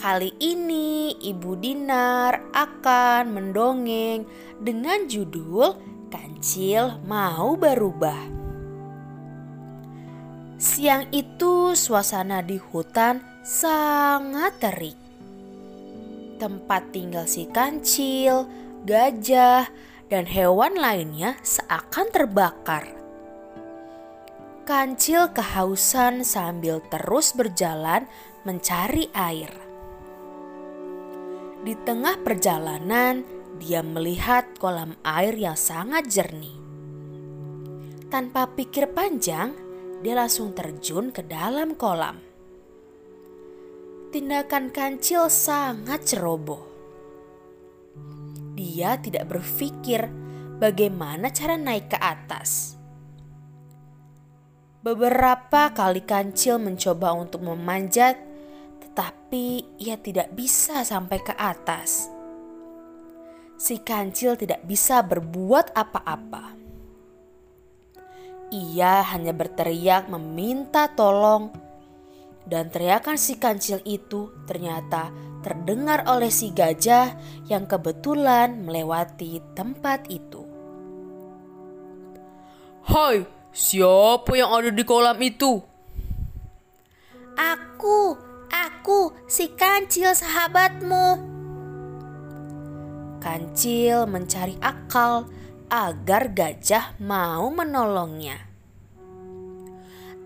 Kali ini Ibu Dinar akan mendongeng dengan judul Kancil Mau Berubah. Siang itu suasana di hutan sangat terik. Tempat tinggal si kancil, gajah, dan hewan lainnya seakan terbakar. Kancil kehausan sambil terus berjalan mencari air. Di tengah perjalanan, dia melihat kolam air yang sangat jernih. Tanpa pikir panjang, dia langsung terjun ke dalam kolam. Tindakan kancil sangat ceroboh. Dia tidak berpikir bagaimana cara naik ke atas. Beberapa kali kancil mencoba untuk memanjat, tetapi ia tidak bisa sampai ke atas. Si kancil tidak bisa berbuat apa-apa. Ia hanya berteriak meminta tolong, dan teriakan si kancil itu ternyata terdengar oleh si gajah yang kebetulan melewati tempat itu. Hai, siapa yang ada di kolam itu? Aku, Aku si kancil sahabatmu. Kancil mencari akal agar gajah mau menolongnya.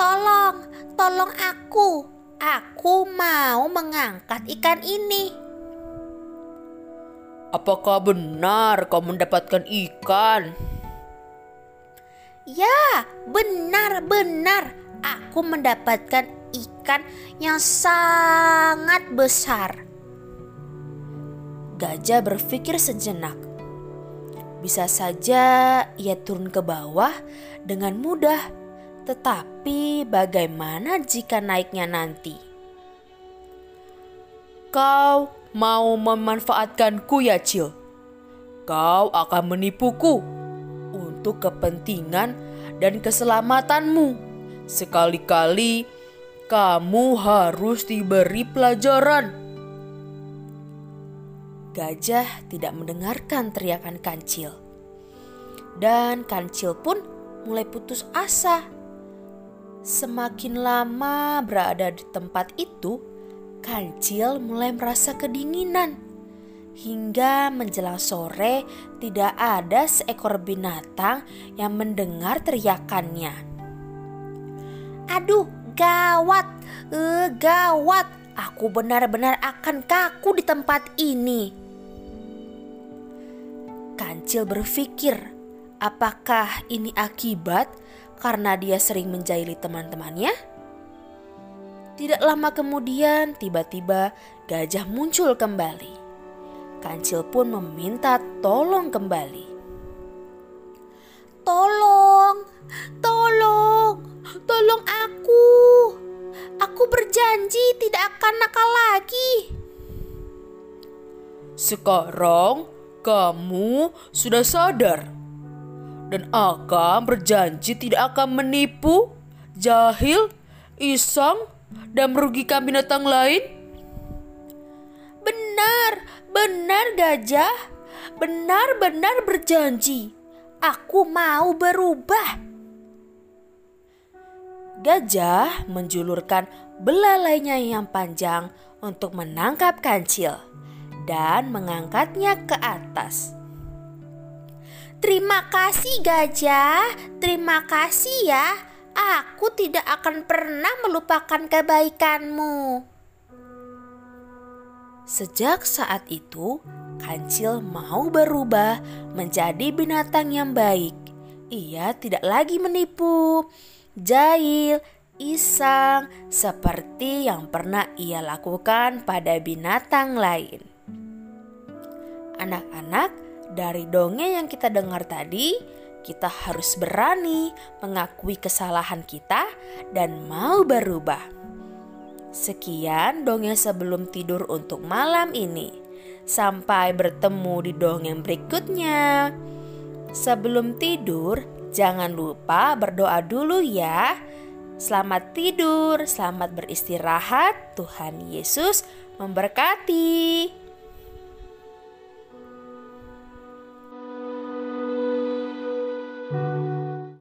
Tolong, tolong aku. Aku mau mengangkat ikan ini. Apakah benar kau mendapatkan ikan? Ya, benar-benar aku mendapatkan ikan yang sangat besar. Gajah berpikir sejenak. Bisa saja ia turun ke bawah dengan mudah, tetapi bagaimana jika naiknya nanti? Kau mau memanfaatkanku ya, Cil? Kau akan menipuku untuk kepentingan dan keselamatanmu. Sekali-kali kamu harus diberi pelajaran. Gajah tidak mendengarkan teriakan kancil. Dan kancil pun mulai putus asa. Semakin lama berada di tempat itu, kancil mulai merasa kedinginan. Hingga menjelang sore tidak ada seekor binatang yang mendengar teriakannya. Aduh, Gawat, uh, gawat. Aku benar-benar akan kaku di tempat ini. Kancil berpikir, apakah ini akibat karena dia sering menjahili teman-temannya? Tidak lama kemudian, tiba-tiba gajah muncul kembali. Kancil pun meminta tolong kembali. Tolong, tolong, tolong aku. Aku berjanji tidak akan nakal lagi. Sekarang kamu sudah sadar dan akan berjanji tidak akan menipu, jahil, iseng, dan merugikan binatang lain? Benar, benar gajah. Benar-benar berjanji. Aku mau berubah. Gajah menjulurkan belalainya yang panjang untuk menangkap kancil dan mengangkatnya ke atas. Terima kasih gajah, terima kasih ya. Aku tidak akan pernah melupakan kebaikanmu. Sejak saat itu, kancil mau berubah menjadi binatang yang baik. Ia tidak lagi menipu, jahil, isang seperti yang pernah ia lakukan pada binatang lain. Anak-anak, dari dongeng yang kita dengar tadi, kita harus berani mengakui kesalahan kita dan mau berubah. Sekian dongeng sebelum tidur untuk malam ini. Sampai bertemu di dongeng berikutnya. Sebelum tidur, jangan lupa berdoa dulu ya. Selamat tidur, selamat beristirahat. Tuhan Yesus memberkati.